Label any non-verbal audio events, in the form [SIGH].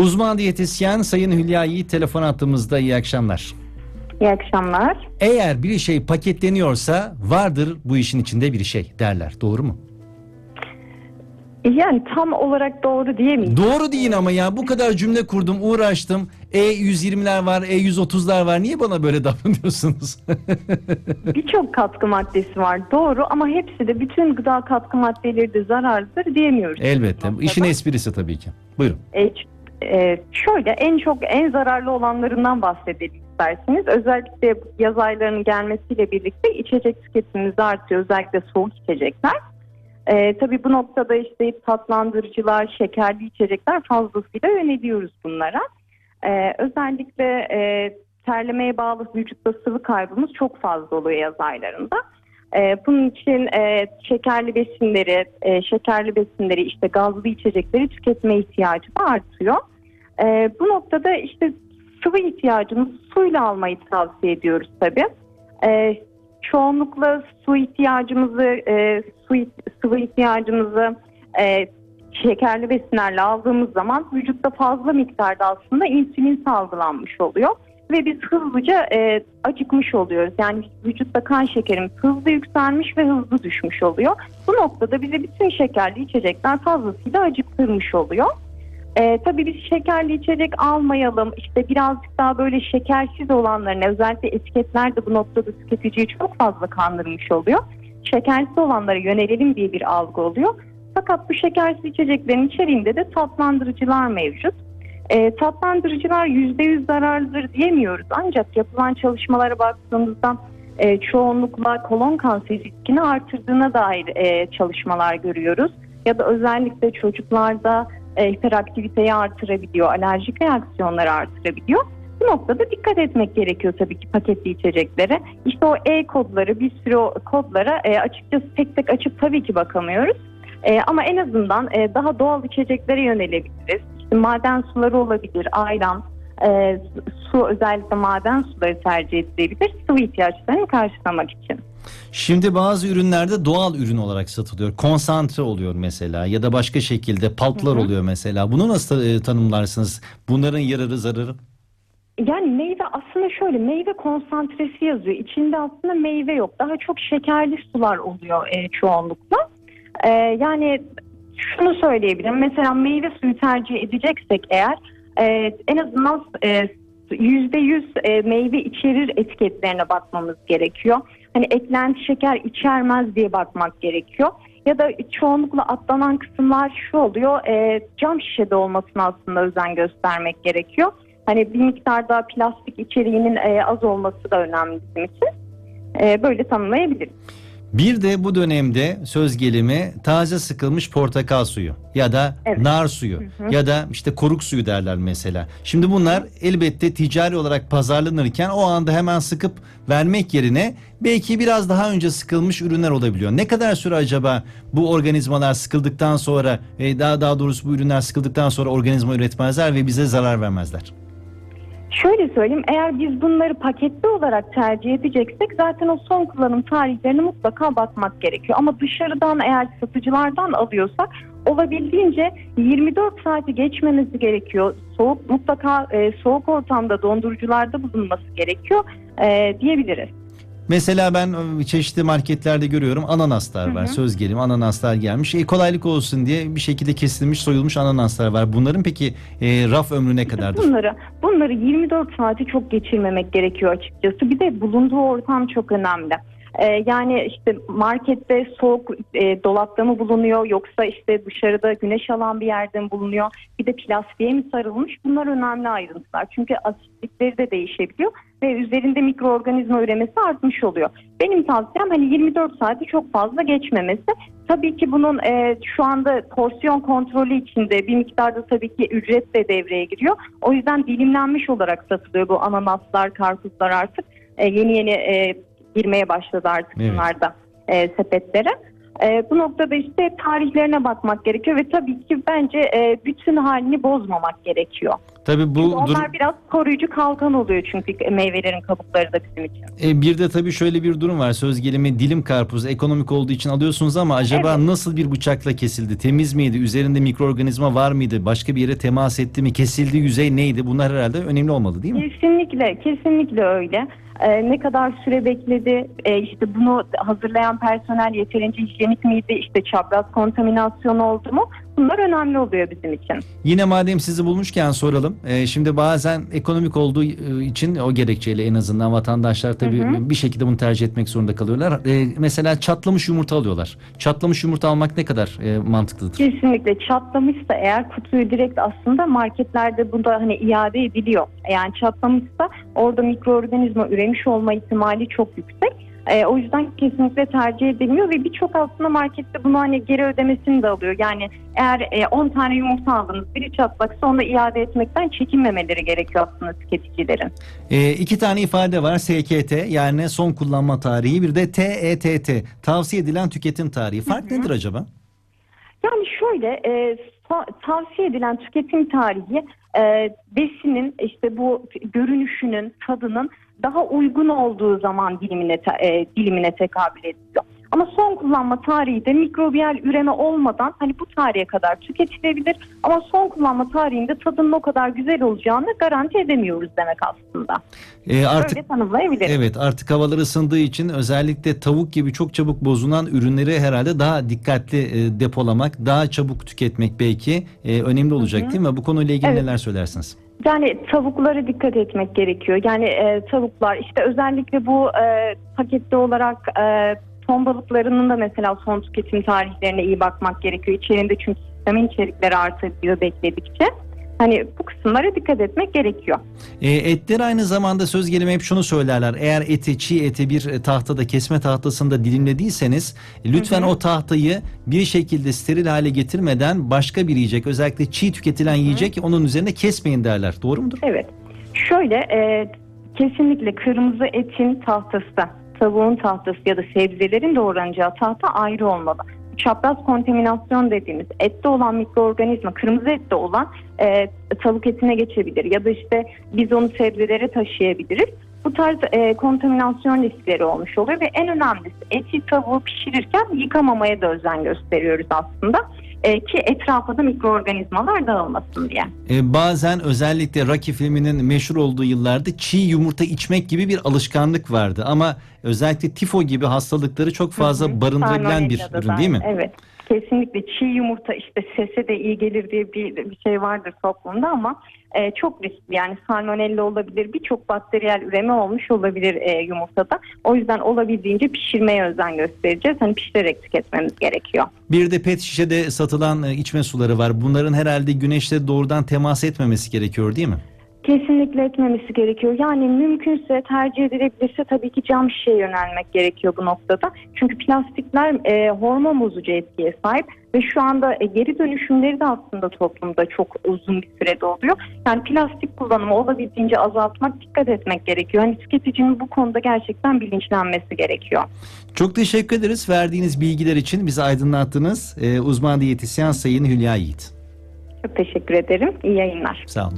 Uzman diyetisyen Sayın Hülya Yiğit telefon attığımızda iyi akşamlar. İyi akşamlar. Eğer bir şey paketleniyorsa vardır bu işin içinde bir şey derler. Doğru mu? Yani tam olarak doğru diyemeyim. Doğru değil ama ya bu kadar cümle kurdum uğraştım. E120'ler var E130'lar var niye bana böyle [LAUGHS] davranıyorsunuz? Birçok katkı maddesi var doğru ama hepsi de bütün gıda katkı maddeleri de zararlıdır diyemiyoruz. Elbette işin esprisi tabii ki. Buyurun. E, e, şöyle en çok en zararlı olanlarından bahsedelim isterseniz. Özellikle yaz aylarının gelmesiyle birlikte içecek tüketimimiz artıyor. Özellikle soğuk içecekler. E, tabii bu noktada işte tatlandırıcılar, şekerli içecekler fazlasıyla yöneliyoruz bunlara. E, özellikle e, terlemeye bağlı vücutta sıvı kaybımız çok fazla oluyor yaz aylarında. E, bunun için e, şekerli besinleri, e, şekerli besinleri, işte gazlı içecekleri tüketme ihtiyacı da artıyor. E, bu noktada işte sıvı ihtiyacımız suyla almayı tavsiye ediyoruz tabii. E, çoğunlukla su ihtiyacımızı, e, su sıvı ihtiyacımızı şekerli besinlerle aldığımız zaman vücutta fazla miktarda aslında insülin salgılanmış oluyor ve biz hızlıca e, acıkmış oluyoruz. Yani vücutta kan şekerimiz hızlı yükselmiş ve hızlı düşmüş oluyor. Bu noktada bize bütün şekerli içecekler fazlasıyla acıktırmış oluyor. E, tabii biz şekerli içecek almayalım. İşte birazcık daha böyle şekersiz olanların özellikle etiketler de bu noktada tüketiciyi çok fazla kandırmış oluyor. Şekersiz olanlara yönelelim diye bir algı oluyor. Fakat bu şekersiz içeceklerin içeriğinde de tatlandırıcılar mevcut. E, tatlandırıcılar %100 zararlıdır diyemiyoruz. Ancak yapılan çalışmalara baktığımızda e, çoğunlukla kolon kanseri riskini artırdığına dair e, çalışmalar görüyoruz. Ya da özellikle çocuklarda e, hiperaktiviteyi artırabiliyor, alerjik reaksiyonları artırabiliyor. Bu noktada dikkat etmek gerekiyor tabii ki paketli içeceklere. İşte o E kodları, bir sürü o kodlara e, açıkçası tek tek açıp tabii ki bakamıyoruz. E, ama en azından e, daha doğal içeceklere yönelebiliriz. İşte maden suları olabilir, ayran, e, su özellikle maden suları tercih edilebilir sıvı ihtiyaçlarını karşılamak için. Şimdi bazı ürünlerde doğal ürün olarak satılıyor. Konsantre oluyor mesela ya da başka şekilde paltlar oluyor mesela. Bunu nasıl e, tanımlarsınız? Bunların yararı zararı? Yani meyve aslında şöyle meyve konsantresi yazıyor. İçinde aslında meyve yok. Daha çok şekerli sular oluyor e, çoğunlukla. E, yani şunu söyleyebilirim. Mesela meyve suyu tercih edeceksek eğer e, en azından e, %100 e, meyve içerir etiketlerine bakmamız gerekiyor. Hani eklenti şeker içermez diye bakmak gerekiyor. Ya da çoğunlukla atlanan kısımlar şu oluyor. E, cam şişede olmasına aslında özen göstermek gerekiyor. Hani bir miktar daha plastik içeriğinin e, az olması da önemli bizim için. E, böyle tanımlayabiliriz. Bir de bu dönemde söz gelimi taze sıkılmış portakal suyu ya da Evet. nar suyu Hı hı. ya da işte koruk suyu derler mesela. Şimdi bunlar elbette ticari olarak pazarlanırken o anda hemen sıkıp vermek yerine belki biraz daha önce sıkılmış ürünler olabiliyor. Ne kadar süre acaba bu organizmalar sıkıldıktan sonra e, daha daha doğrusu bu ürünler sıkıldıktan sonra organizma üretmezler ve bize zarar vermezler. Şöyle söyleyeyim eğer biz bunları paketli olarak tercih edeceksek zaten o son kullanım tarihlerine mutlaka bakmak gerekiyor. Ama dışarıdan eğer satıcılardan alıyorsak olabildiğince 24 saati geçmemesi gerekiyor. Soğuk mutlaka e, soğuk ortamda dondurucularda bulunması gerekiyor e, diyebiliriz. Mesela ben e, çeşitli marketlerde görüyorum ananaslar var. Hı hı. Söz gelimi ananaslar gelmiş. E, kolaylık olsun diye bir şekilde kesilmiş, soyulmuş ananaslar var. Bunların peki e, raf ömrü ne kadardır? Bunları bunları 24 saati çok geçirmemek gerekiyor açıkçası. Bir de bulunduğu ortam çok önemli. Ee, yani işte markette soğuk e, dolapta mı bulunuyor yoksa işte dışarıda güneş alan bir yerde mi bulunuyor? Bir de plastiğe mi sarılmış? Bunlar önemli ayrıntılar. Çünkü asitlikleri de değişebiliyor ve üzerinde mikroorganizma üremesi artmış oluyor. Benim tavsiyem hani 24 saati çok fazla geçmemesi. Tabii ki bunun e, şu anda porsiyon kontrolü içinde bir miktarda tabii ki ücret de devreye giriyor. O yüzden dilimlenmiş olarak satılıyor bu ananaslar, karpuzlar artık. E, yeni yeni e, girmeye başladı artık Evet. bunlar da e, sepetlere. E, bu noktada işte tarihlerine bakmak gerekiyor ve tabii ki bence e, bütün halini bozmamak gerekiyor. Tabii bu Onlar durum... biraz koruyucu kalkan oluyor çünkü meyvelerin kabukları da bizim için. E, bir de tabii şöyle bir durum var. Söz gelimi dilim karpuz ekonomik olduğu için alıyorsunuz ama acaba Evet. nasıl bir bıçakla kesildi? Temiz miydi? Üzerinde mikroorganizma var mıydı? Başka bir yere temas etti mi? Kesildiği yüzey neydi? Bunlar herhalde önemli olmalı değil mi? Kesinlikle, kesinlikle öyle. Ee, ne kadar süre bekledi, ee, işte bunu hazırlayan personel yeterince hijyenik miydi, işte çapraz kontaminasyon oldu mu? Bunlar önemli oluyor bizim için. Yine madem sizi bulmuşken soralım. E, şimdi bazen ekonomik olduğu e, için o gerekçeyle en azından vatandaşlar tabii Hı hı. bir şekilde bunu tercih etmek zorunda kalıyorlar. E, mesela çatlamış yumurta alıyorlar. Çatlamış yumurta almak ne kadar e, mantıklıdır? Kesinlikle çatlamışsa eğer kutuyu direkt aslında marketlerde bu da hani iade ediliyor. Yani çatlamışsa orada mikroorganizma üremiş olma ihtimali çok yüksek. Ee, o yüzden kesinlikle tercih edilmiyor ve birçok aslında markette bunu hani geri ödemesini de alıyor. Yani eğer e, 10 tane yumurta aldınız biri çatlaksa onu iade etmekten çekinmemeleri gerekiyor aslında tüketicilerin. E, iki tane ifade var. SKT yani son kullanma tarihi bir de TETT tavsiye edilen tüketim tarihi. Fark nedir acaba? Yani şöyle e, ta- tavsiye edilen tüketim tarihi e, besinin işte bu görünüşünün tadının daha uygun olduğu zaman dilimine te- e, dilimine tekabül ediyor. Ama son kullanma tarihi de mikrobiyal üreme olmadan hani bu tarihe kadar tüketilebilir ama son kullanma tarihinde tadının o kadar güzel olacağını garanti edemiyoruz demek aslında. E, artık Öyle tanımlayabiliriz. Evet artık havalar ısındığı için özellikle tavuk gibi çok çabuk bozulan ürünleri herhalde daha dikkatli e, depolamak, daha çabuk tüketmek belki e, önemli olacak Hı hı. değil mi? Bu konuyla ilgili Evet. neler söylersiniz? Yani tavuklara dikkat etmek gerekiyor. Yani e, tavuklar işte özellikle bu e, pakette olarak e, ton balıklarının da mesela son tüketim tarihlerine iyi bakmak gerekiyor. İçerinde çünkü vitamin içerikleri artıyor bekledikçe. Hani bu kısımlara dikkat etmek gerekiyor. E, etler aynı zamanda söz gelimi hep şunu söylerler. Eğer eti, çiğ eti bir tahtada, kesme tahtasında dilimlediyseniz lütfen Hı hı. o tahtayı bir şekilde steril hale getirmeden başka bir yiyecek, özellikle çiğ tüketilen yiyecek onun üzerine kesmeyin derler. Doğru mudur? Evet. Şöyle e, kesinlikle kırmızı etin tahtası, tavuğun tahtası ya da sebzelerin doğranacağı tahta ayrı olmalı. Çapraz kontaminasyon dediğimiz ette olan mikroorganizma, kırmızı ette olan e, tavuk etine geçebilir ya da işte biz onu sebzelere taşıyabiliriz. Bu tarz e, kontaminasyon riskleri olmuş oluyor ve en önemlisi eti tavuğu pişirirken yıkamamaya da özen gösteriyoruz aslında. E, ki etrafa da mikroorganizmalar dağılmasın diye. E, bazen özellikle Rocky filminin meşhur olduğu yıllarda çiğ yumurta içmek gibi bir alışkanlık vardı. Ama özellikle tifo gibi hastalıkları çok fazla Hı hı. barındırabilen bir ürün değil mi? Evet. Kesinlikle çiğ yumurta işte sese de iyi gelir diye bir, bir şey vardır toplumda ama e, çok riskli yani salmonella olabilir birçok bakteriyel üreme olmuş olabilir e, yumurtada. O yüzden olabildiğince pişirmeye özen göstereceğiz. Hani pişirerek tüketmemiz gerekiyor. Bir de pet şişede satılan e, içme suları var. Bunların herhalde güneşle doğrudan temas etmemesi gerekiyor değil mi? Kesinlikle etmemesi gerekiyor. Yani mümkünse tercih edilebilirse tabii ki cam şişeye yönelmek gerekiyor bu noktada. Çünkü plastikler e, hormon bozucu etkiye sahip ve şu anda e, geri dönüşümleri de aslında toplumda çok uzun bir sürede oluyor. Yani plastik kullanımı olabildiğince azaltmak, dikkat etmek gerekiyor. Hani tüketicinin bu konuda gerçekten bilinçlenmesi gerekiyor. Çok teşekkür ederiz verdiğiniz bilgiler için bizi aydınlattınız. E, uzman diyetisyen Sayın Hülya Yiğit. Çok teşekkür ederim. İyi yayınlar. Sağ olun.